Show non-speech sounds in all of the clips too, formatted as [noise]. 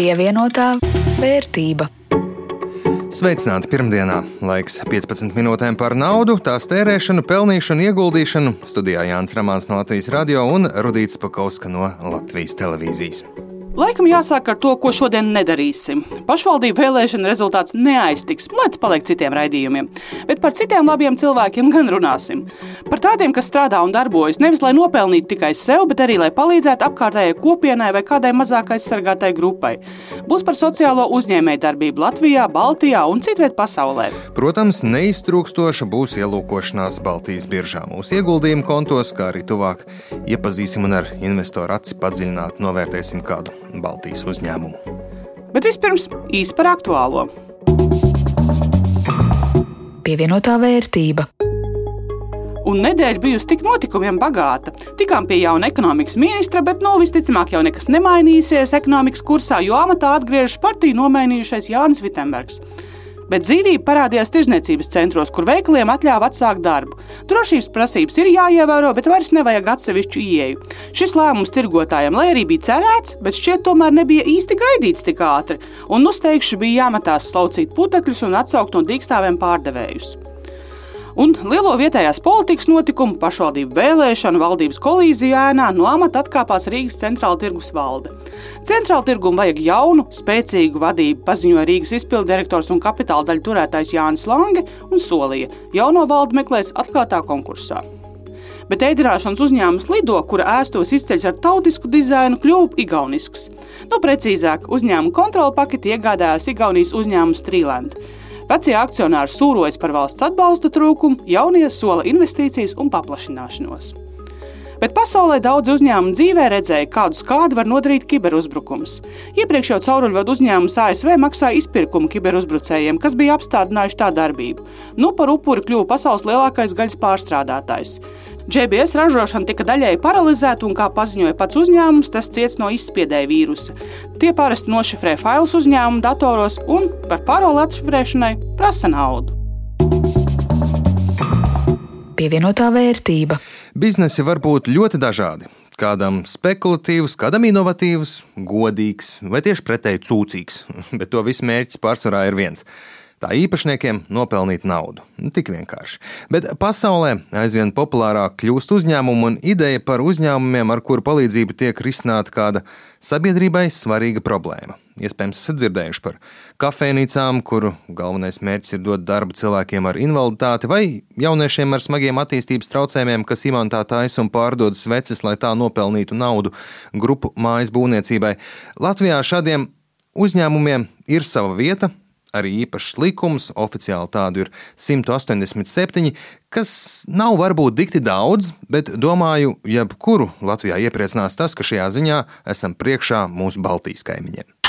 Pievienotā vērtība. Sveicināti pirmdienā. Laiks 15 minūtēm par naudu, tās tērēšanu, pelnīšanu, ieguldīšanu. Studijā Jānis Ramāns no Latvijas radio un Rudīts Pakauska no Latvijas televīzijas. Laikam jāsāk ar to, ko šodien nedarīsim. Pašvaldību vēlēšana rezultāts neaiztiks, lai tas paliek citiem raidījumiem. Bet par citiem labiem cilvēkiem gan runāsim. Par tādiem, kas strādā un darbojas nevis lai nopelnītu tikai sev, bet arī lai palīdzētu apkārtējai kopienai vai kādai mazāk aizsargātai grupai. Būs par sociālo uzņēmējdarbību Latvijā, Baltijā un citviet pasaulē. Protams, neiztrūkstoša būs ielūkošanās Baltijas biržā mūsu ieguldījumu kontos, kā arī tuvāk iepazīsim un ar investoru aci padziļināt novērtēsim kādu Baltijas uzņēmumu. Bet vispirms īsi par aktuālo. Pievienotā vērtība. Un nedēļa bijusi tik notikumiem bagāta. Tikām pie jauna ekonomikas ministra, bet nu visticamāk jau nekas nemainīsies ekonomikas kursā, jo amatā atgriežas partiju nomainījušais Jānis Vitsenbergs bet dzīvība parādījās tirzniecības centros, kur veikaliem atļāva atsākt darbu. Drošības prasības ir jāievēro, bet vairs nevajag atsevišķu ieeju. Šis lēmums tirgotājiem, lai arī bija cerēts, bet šķiet tomēr nebija īsti gaidīts tik ātri, un uzteikši bija jāmetās slaucīt putekļus un atsaukt no dīkstāvēm pārdevējus un lielo vietējās politikas notikumu, pašvaldību vēlēšanu, valdības kolīziju ēnā no amata atkāpās Rīgas centrāla tirgus valde. Centrāla tirgumu vajag jaunu, spēcīgu vadību, paziņoja Rīgas izpildirektors un kapitāla daļu turētājs Jānis Lange un solīja, jauno valdi meklēs atklātā konkursā bet ēdināšanas uzņēmums Lido, kura ēstos izceļas ar tautisku dizainu, kļuva igaunisks. Nu, precīzāk, uzņēmuma kontrola paketi iegādājās Igaunijas uzņēmums Trīlanda. Vecie akcionāri sūrojas par valsts atbalsta trūkumu, jaunie sola investīcijas un paplašināšanos. Bet pasaulē daudz uzņēmumu dzīvē redzēja, kādu skādu var nodarīt kiberuzbrukums. Iepriekš jau cauruļvadu uzņēmums ASV maksāja izpirkumu kiberuzbrucējiem, kas bija apstādinājuši tā darbību. Nu par upuri kļuva pasaules lielākais gaļas pārstrādātājs. JBS ražošana tika daļēji paralizēta, un, kā paziņoja pats uzņēmums, tas ciets no izspiedēja vīrusa. Tie parasti nošifrē failus uzņēmuma datoros un par paroli atšifrēšanai prasa naudu. Pievienotā vērtība. Biznesi var būt ļoti dažādi. Kādam spekulatīvs, kādam inovatīvs, godīgs vai tieši pretēji cūcīgs, [laughs] bet to visu mērķis pārsvarā ir viens tā īpašniekiem nopelnīt naudu. Tik vienkārši. Bet pasaulē aizvien populārāk kļūst uzņēmumu un ideja par uzņēmumiem, ar kuru palīdzību tiek risināta kāda sabiedrībai svarīga problēma. Iespējams, esat dzirdējuši par kafejnīcām, kuru galvenais mērķis ir dot darbu cilvēkiem ar invaliditāti, vai jauniešiem ar smagiem attīstības traucējumiem, kas imantā taisa un pārdod sveces, lai tā nopelnītu naudu grupu mājas būvniecībai. Latvijā šādiem uzņēmumiem ir sava vieta, arī īpašs likums, oficiāli tādu ir 187, kas nav varbūt dikti daudz, bet domāju, jebkuru Latvijā iepriecinās tas, ka šajā ziņā esam priekšā mūsu Baltijas kaimiņiem.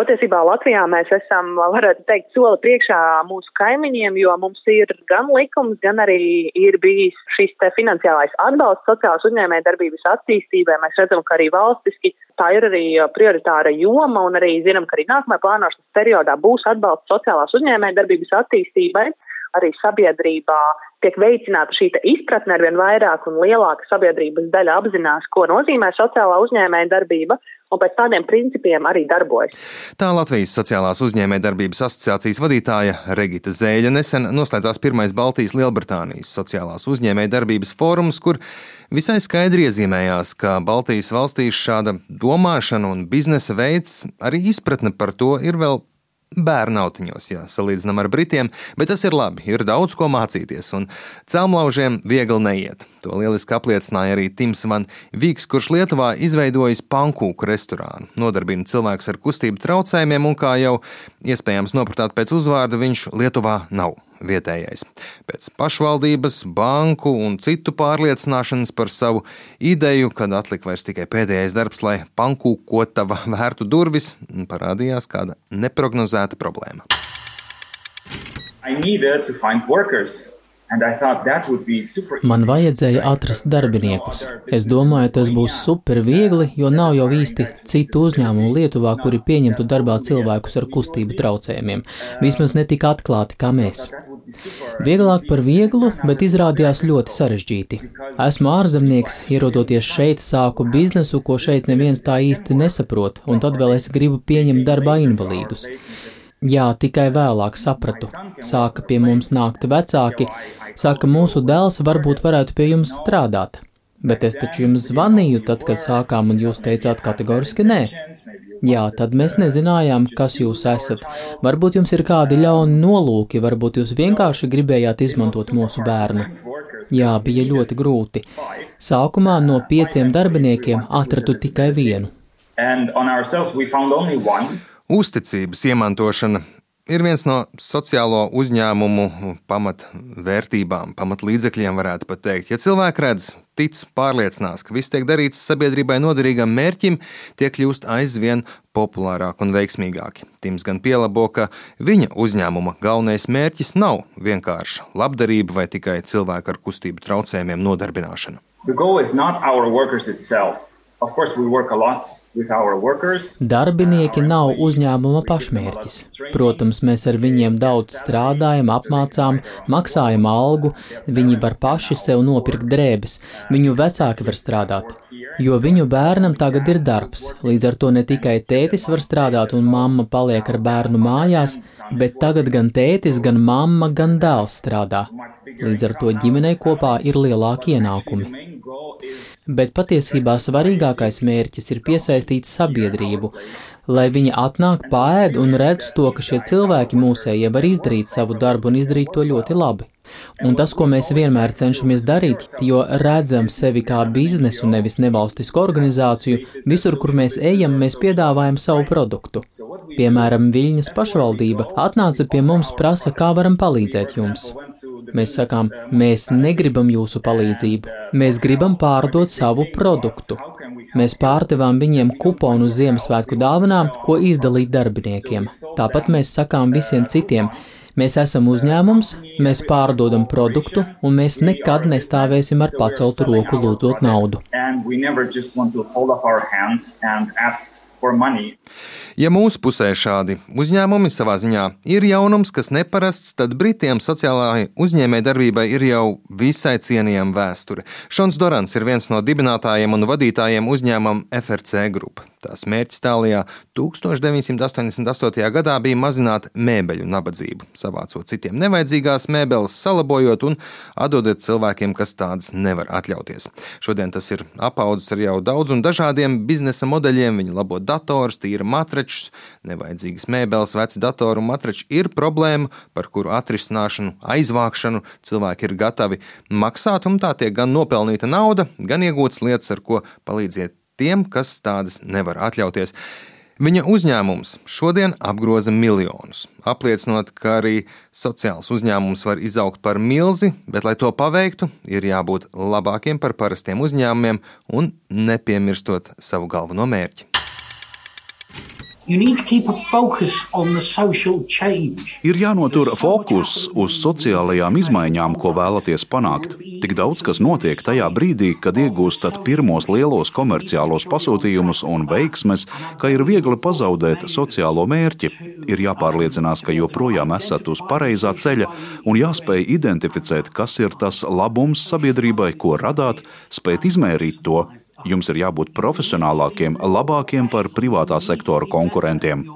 Patiesībā Latvijā mēs esam, varētu teikt, soli priekšā mūsu kaimiņiem, jo mums ir gan likums, gan arī ir bijis šis finansiālais atbalsts sociālās uzņēmē darbības attīstībai. Mēs redzam, ka arī valstiski tā ir arī prioritāra joma un arī zinām, ka arī nākamajā plānošanas periodā būs atbalsts sociālās uzņēmē darbības attīstībai arī sabiedrībā tiek veicināta šī izpratne ar vien vairāk un lielāka sabiedrības daļa apzinās, ko nozīmē sociālā uzņēmēja darbība. Un pēc tādiem principiem arī darbojas. Tā Latvijas Sociālās uzņēmējdarbības asociācijas vadītāja Regita Zēļa nesen noslēdzās pirmais Baltijas Lielbritānijas sociālās uzņēmējdarbības fórums, kur visai skaidri iezīmējās, ka Baltijas valstīs šāda domāšana un biznesa veids, arī izpratne par to ir vēl bērnautiņos, ja salīdzinām ar britiem, bet tas ir labi, ir daudz ko mācīties, un celmlaužiem viegli neiet. To lieliski apliecināja arī Tims Van Vīks, kurš Lietuvā izveidojis pankūku restorānu. Nodarbina cilvēks ar kustību traucējumiem, un kā jau iespējams nopratāt pēc uzvārda, viņš Lietuvā nav vietējais. Pēc pašvaldības, banku un citu pārliecināšanas par savu ideju, kad atlika vairs tikai pēdējais darbs, lai pankūkotava vērtu durvis, parādījās kāda neprognozēta problēma. I needed to find workers. Man vajadzēja atrast darbiniekus. Es domāju, tas būs super viegli, jo nav jau īsti citu uzņēmumu Lietuvā, kuri pieņemtu darbā cilvēkus ar kustību traucējumiem. Vismaz ne tik atklāti kā mēs. Vieglāk par vieglu, bet izrādījās ļoti sarežģīti. Esmu ārzemnieks, ierodoties šeit, sāku biznesu, ko šeit neviens tā īsti nesaprot, un tad vēl es gribu pieņemt darbā invalīdus. Jā, tikai vēlāk sapratu. Sāka pie mums nākt vecāki, saka, mūsu dēls varbūt varētu pie jums strādāt. Bet es taču jums zvanīju, tad, kad sākām, un jūs teicāt kategoriski nē. Jā, tad mēs nezinājām, kas jūs esat. Varbūt jums ir kādi ļauni nolūki, varbūt jūs vienkārši gribējāt izmantot mūsu bērnu. Jā, bija ļoti grūti. Sākumā no pieciem darbiniekiem atradu tikai vienu. Uzticības iemantošana ir viens no sociālo uzņēmumu pamatvērtībām, pamatlīdzekļiem, varētu pat teikt. Ja cilvēki redz, tic, pārliecinās, ka viss tiek darīts sabiedrībai noderīgam mērķim, tie kļūst aizvien populārāki un veiksmīgāki. Tims gan pielabo, ka viņa uzņēmuma galvenais mērķis nav vienkārši labdarība vai tikai cilvēku ar kustību traucējumiem nodarbināšana. The goal is not our workers itself. Darbinieki nav uzņēmuma pašmērķis. Protams, mēs ar viņiem daudz strādājam, apmācām, maksājam algu, viņi var paši sev nopirkt drēbes, viņu vecāki var strādāt. Jo viņu bērnam tagad ir darbs, līdz ar to ne tikai tētis var strādāt un mamma paliek ar bērnu mājās, bet tagad gan tētis, gan mamma, gan dēls strādā. Līdz ar to ģimenei kopā ir lielāki ienākumi bet patiesībā svarīgākais mērķis ir piesaistīt sabiedrību, lai viņi atnāk, pāēd un redz to, ka šie cilvēki mūsējie var izdarīt savu darbu un izdarīt to ļoti labi. Un tas, ko mēs vienmēr cenšamies darīt, jo redzam sevi kā biznesu, nevis nevalstisku organizāciju, visur, kur mēs ejam, mēs piedāvājam savu produktu. Piemēram, Viļņas pašvaldība atnāca pie mums, prasa, kā varam palīdzēt jums. Mēs sakām, mēs negribam jūsu palīdzību, mēs gribam pārdot savu produktu. Mēs pārdevām viņiem kuponu Ziemassvētku dāvanām, ko izdalīt darbiniekiem. Tāpat mēs sakām visiem citiem, Mēs esam uzņēmums, mēs pārdodam produktu, un mēs nekad nestāvēsim ar paceltu roku lūdzot naudu. Ja mūsu pusē šādi uzņēmumi savā ziņā ir jaunums, kas neparasts, tad Britiem sociālajai uzņēmējdarbībai ir jau visai cienījama vēsture. Šons Dorans ir viens no dibinātājiem un vadītājiem uzņēmumam FRC grupa. Tās mērķis tālajā 1988. gadā bija mazināt mēbeļu nabadzību, savācot citiem nevajadzīgās mēbeles, salabojot un atdodot cilvēkiem, kas tādas nevar atļauties. Šodien tas ir apaudzis ar jau daudz un dažādiem biznesa modeļiem. Viņi labo datorus, tīra matračus, nevajadzīgas mēbeles, veci datoru un matrači ir problēma, par kuru atrisināšanu, aizvākšanu cilvēki ir gatavi maksāt, un tā tiek gan nopelnīta nauda, gan iegūtas lietas, ar ko palīdziet tiem, kas tādas nevar atļauties. Viņa uzņēmums šodien apgroza miljonus, apliecinot, ka arī sociāls uzņēmums var izaugt par milzi, bet, lai to paveiktu, ir jābūt labākiem par parastiem uzņēmumiem un nepiemirstot savu galveno mērķi. Ir jānotur fokus uz sociālajām izmaiņām, ko vēlaties panākt. Tik daudz kas notiek tajā brīdī, kad iegūstat pirmos lielos komerciālos pasūtījumus un veiksmes, ka ir viegli pazaudēt sociālo mērķi. Ir jāpārliecinās, ka joprojām esat uz pareizā ceļa un jāspēj identificēt, kas ir tas labums sabiedrībai, ko radāt, spēt izmērīt to Jums ir jābūt profesionālākiem, labākiem par privātā sektora konkurentiem.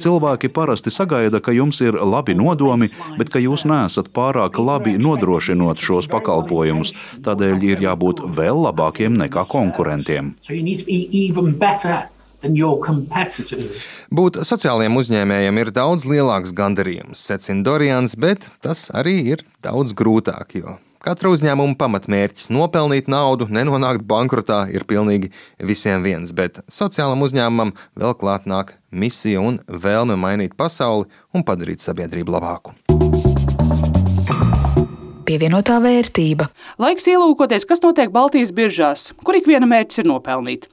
Cilvēki parasti sagaida, ka jums ir labi nodomi, bet ka jūs neesat pārāk labi nodrošinot šos pakalpojumus. Tādēļ ir jābūt vēl labākiem nekā konkurentiem. Būt sociālajiem uzņēmējiem ir daudz lielāks gandarījums, secina Dorians, bet tas arī ir daudz grūtāk, jo Katra uzņēmuma pamatmērķis - nopelnīt naudu, nenonākt bankrotā, ir pilnīgi visiem viens, bet sociālam uzņēmumam vēl klāt nāk misija un vēlme mainīt pasauli un padarīt sabiedrību labāku pievienotā vērtība. Laiks ielūkoties, kas notiek Baltijas biržās, kur ik viena mērķis ir nopelnīt.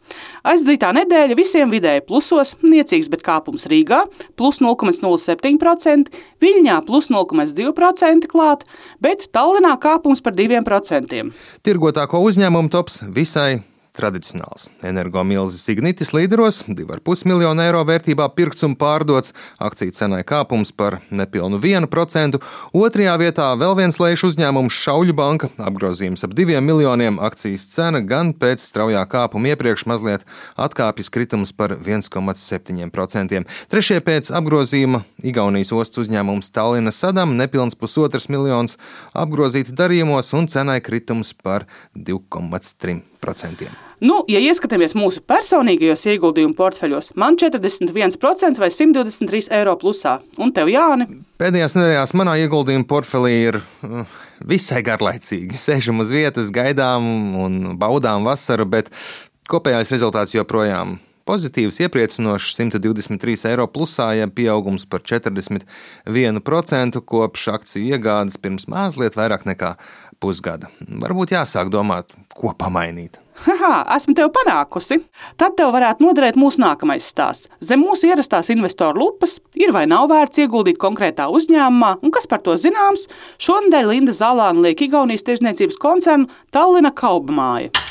Aizdītā nedēļa visiem vidēji plusos, niecīgs, bet kāpums Rīgā - plus 0,07%, Viļņā - plus 0,2% klāt, bet Tallinā kāpums par 2%. Tirgotāko uzņēmumu tops visai tradicionāls. Energomilzis Ignitis līderos 2,5 miljonu eiro vērtībā pirkts un pārdots, akciju cenai kāpums par nepilnu 1%, otrajā vietā vēl viens lēšu uzņēmums Šauļu banka, apgrozījums ap 2 miljoniem, akcijas cena gan pēc straujā kāpuma iepriekš mazliet atkāpjas kritums par 1,7%. Trešie pēc apgrozījuma Igaunijas ostas uzņēmums Tallina Sadam nepilns pusotras miljonus apgrozīti darījumos un cenai kritums par 2,3%. Nu, ja ieskatāmies mūsu personīgajos ieguldījumu portfeļos, man 41% vai 123 eiro plusā. Un tev, Jāni? Pēdējās nedēļās manā ieguldījuma portfelī ir uh, visai garlaicīgi. [laughs] Sēžam uz vietas, gaidām un baudām vasaru, bet kopējais rezultāts joprojām pozitīvs, iepriecinošs 123 eiro plusā, ja pieaugums par 41% kopš akciju iegādes pirms mazliet vairāk nekā pusgada. Varbūt jāsāk domāt, ko pamainīt. Haha, esmu tevi panākusi. Tad tev varētu noderēt mūsu nākamais stāsts. Zem mūsu ierastās investoru lupas ir vai nav vērts ieguldīt konkrētā uzņēmumā, un kas par to zināms, šonadēļ Linda Zalāna liek Igaunijas tirzniecības koncernu Tallina Kaubamāja.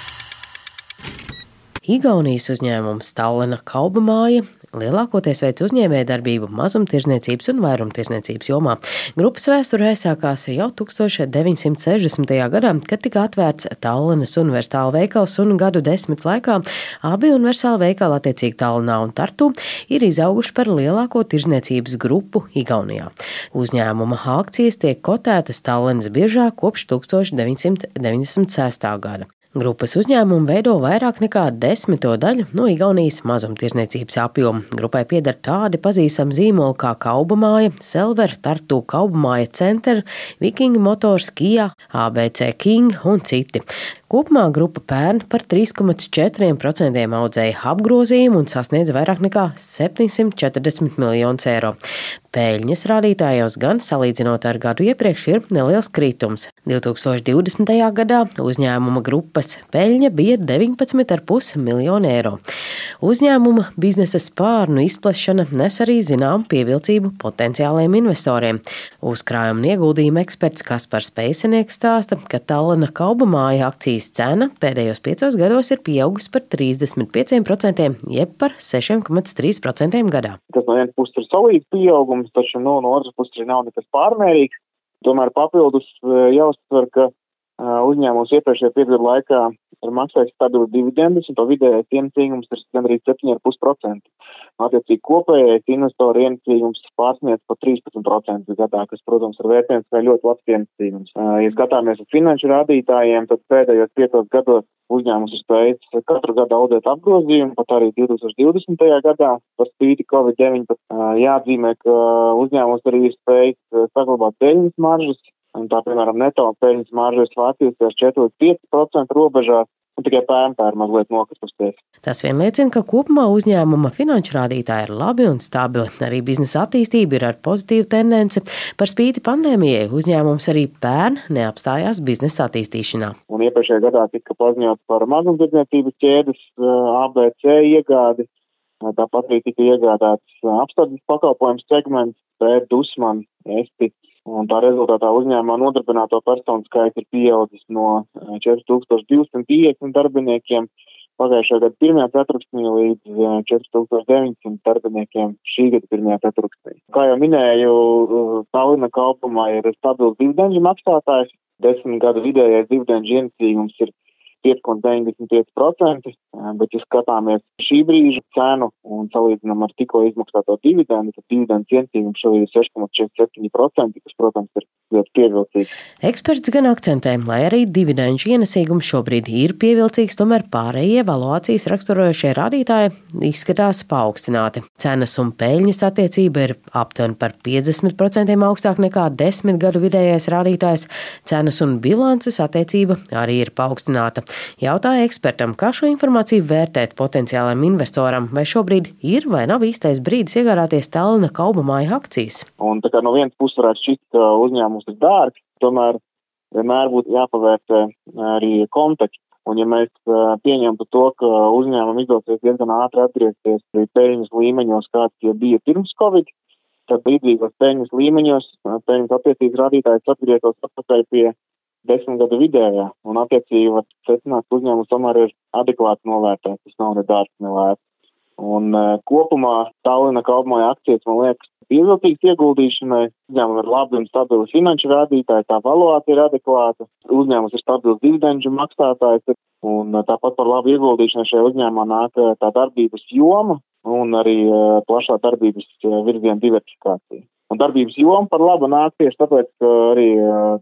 Igaunijas uzņēmums Tallina Kaubamāja lielākoties veids uzņēmējdarbību mazumtirdzniecības un vairumtirdzniecības jomā. Grupas vēsture aizsākās jau 1960. gadā, kad tika atvērts Tallinas universāla veikals un gadu desmit laikā abi universāla veikali attiecīgi Tallinā un Tartu ir izauguši par lielāko tirdzniecības grupu Igaunijā. Uzņēmuma akcijas tiek kotētas Tallinas biežā kopš 1996. gada. Grupas uzņēmumu veido vairāk nekā desmito daļu no Igaunijas mazumtirdzniecības apjoma. Grupai pieder tādi pazīstami zīmoli kā Kaubamāja, Selver, Tartu Kaubamāja Center, Viking Motors, Kia, ABC King un citi. Kopumā grupa pērn par 3,4% audzēja apgrozījumu un sasniedza vairāk nekā 740 miljonus eiro. Pēļņas rādītājos gan salīdzinot ar gadu iepriekš ir neliels kritums. 2020. gadā uzņēmuma grupas peļņa bija 19,5 miljoni eiro. Uzņēmuma biznesa spārnu izplešana nes arī zinām pievilcību potenciāliem investoriem. Uzkrājuma ieguldījuma eksperts Kaspars Pēcinieks stāsta, ka Tallina kaubamāja akcijas akcijas cena pēdējos piecos gados ir pieaugusi par 35%, jeb par 6,3% gadā. Tas no vienas puses ir solīts pieaugums, taču nu, no otras puses arī nav nekas pārmērīgs. Tomēr papildus eh, jāuzsver, ka eh, uzņēmums iepriekšējā piecgadu laikā ir maksājis stabilu dividendus, un to vidējais ienesīgums ir gandrīz 7,5%. Attiecīgi kopējais investoru ienesīgums pārsniedz pa 13% gadā, kas, protams, ir vērtējums kā ļoti labs ienesīgums. Ja skatāmies uz finanšu rādītājiem, tad pēdējos piecos gados uzņēmums ir spējis katru gadu audēt apgrozījumu, pat arī 2020. gadā par spīti Covid-19. Jāatzīmē, ka uzņēmums arī ir spējis saglabāt peļņas maržas, Un tā, piemēram, neto peļņas marža ir Vācijas 4,5% robežās, un tikai pērnpēr mazliet nokritusies. Tas vien liecina, ka kopumā uzņēmuma finanšu rādītāji ir labi un stabili. Arī biznesa attīstība ir ar pozitīvu tendenci. Par spīti pandēmijai uzņēmums arī pērn neapstājās biznesa attīstīšanā. Un iepriekšējā gadā tika paziņots par mazumtirdzniecības ķēdes ABC iegādi. Tāpat arī tika iegādāts apstādes pakalpojums segments, pēc Dusman, Esti Un tā rezultātā uzņēmumā nodarbināto personu skaits ir pieaudzis no 4250 eh, darbiniekiem pagājušā gada pirmajā ceturksnī līdz 4900 eh, darbiniekiem šī gada pirmajā ceturksnī. Kā jau minēju, eh, Tallina kalpumā ir stabils dividendžu maksātājs, desmit gadu vidējais dividendžu ienesīgums ir 5,95%, bet, ja skatāmies šī brīža cenu un salīdzinām ar tikko izmaksāto dividendu, tad dividendu cienījums šobrīd ir 6,47%, kas, protams, ir ļoti pievilcīgs. Eksperts gan akcentē, lai arī dividendžu ienesīgums šobrīd ir pievilcīgs, tomēr pārējie evaluācijas raksturojošie rādītāji izskatās paaugstināti. Cenas un peļņas attiecība ir aptuveni par 50% augstāk nekā desmit gadu vidējais rādītājs. Cenas un bilances attiecība arī ir paaugstināta. Jautāja ekspertam, kā šo informāciju vērtēt potenciālam investoram, vai šobrīd ir vai nav īstais brīdis iegādāties Talina kaubamāja akcijas. Un tā kā no vienas puses varētu šķist, ka uzņēmums ir dārgs, tomēr vienmēr būtu jāpavērtē arī konteksts. Un ja mēs pieņemtu to, ka uzņēmumam izdosies diezgan ātri atgriezties pie peļņas līmeņos, kāds tie bija pirms Covid, tad līdzīgos peļņas līmeņos, peļņas attiecības rādītājs atgrieztos atpakaļ pie desmit gadu vidējā, un attiecīgi var secināt, ka uzņēmums tomēr ir adekvāti novērtēts, tas nav ne dārgs, ne lēts. Un uh, kopumā Tallina kaupmāja akcijas, man liekas, pievilcīgs ieguldīšanai. Uzņēmumam ir labi un stabili finanšu rādītāji, tā valuāta ir adekvāta, uzņēmums ir stabils dividendžu maksātājs, un tāpat par labu ieguldīšanai šajā uzņēmumā nāk tā darbības joma un arī plašā darbības virziena diversifikācija. Un darbības joma par labu nāk tieši tāpēc, ka arī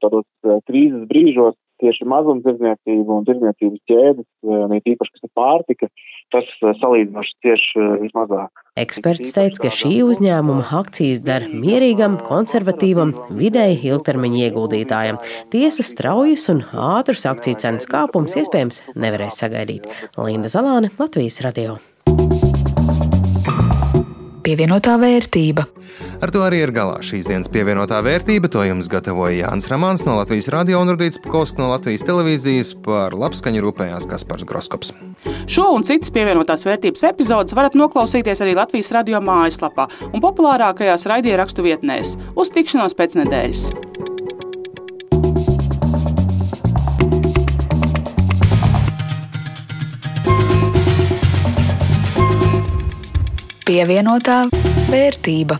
tādos krīzes brīžos tieši mazumtirdzniecība un tirdzniecības ķēdes, ne tīpaši, kas ir pārtika, tas salīdzinoši tieši vismazāk. Eksperts teica, ka šī uzņēmuma akcijas der mierīgam, konservatīvam, vidēji ilgtermiņa ieguldītājam. Tiesa straujas un ātrus akciju cenas kāpums iespējams nevarēs sagaidīt. Linda Zalāne, Latvijas radio pievienotā vērtība. Ar to arī ir galā šīs dienas pievienotā vērtība. To jums gatavoja Jānis Ramāns no Latvijas radio un Rudīts Pakovs no Latvijas televīzijas par labskaņu rūpējās Kaspars Groskops. Šo un citas pievienotās vērtības epizodes varat noklausīties arī Latvijas radio mājaslapā un populārākajās raidierakstu vietnēs. Uz tikšanos pēc nedēļas! Pievienotā vērtība.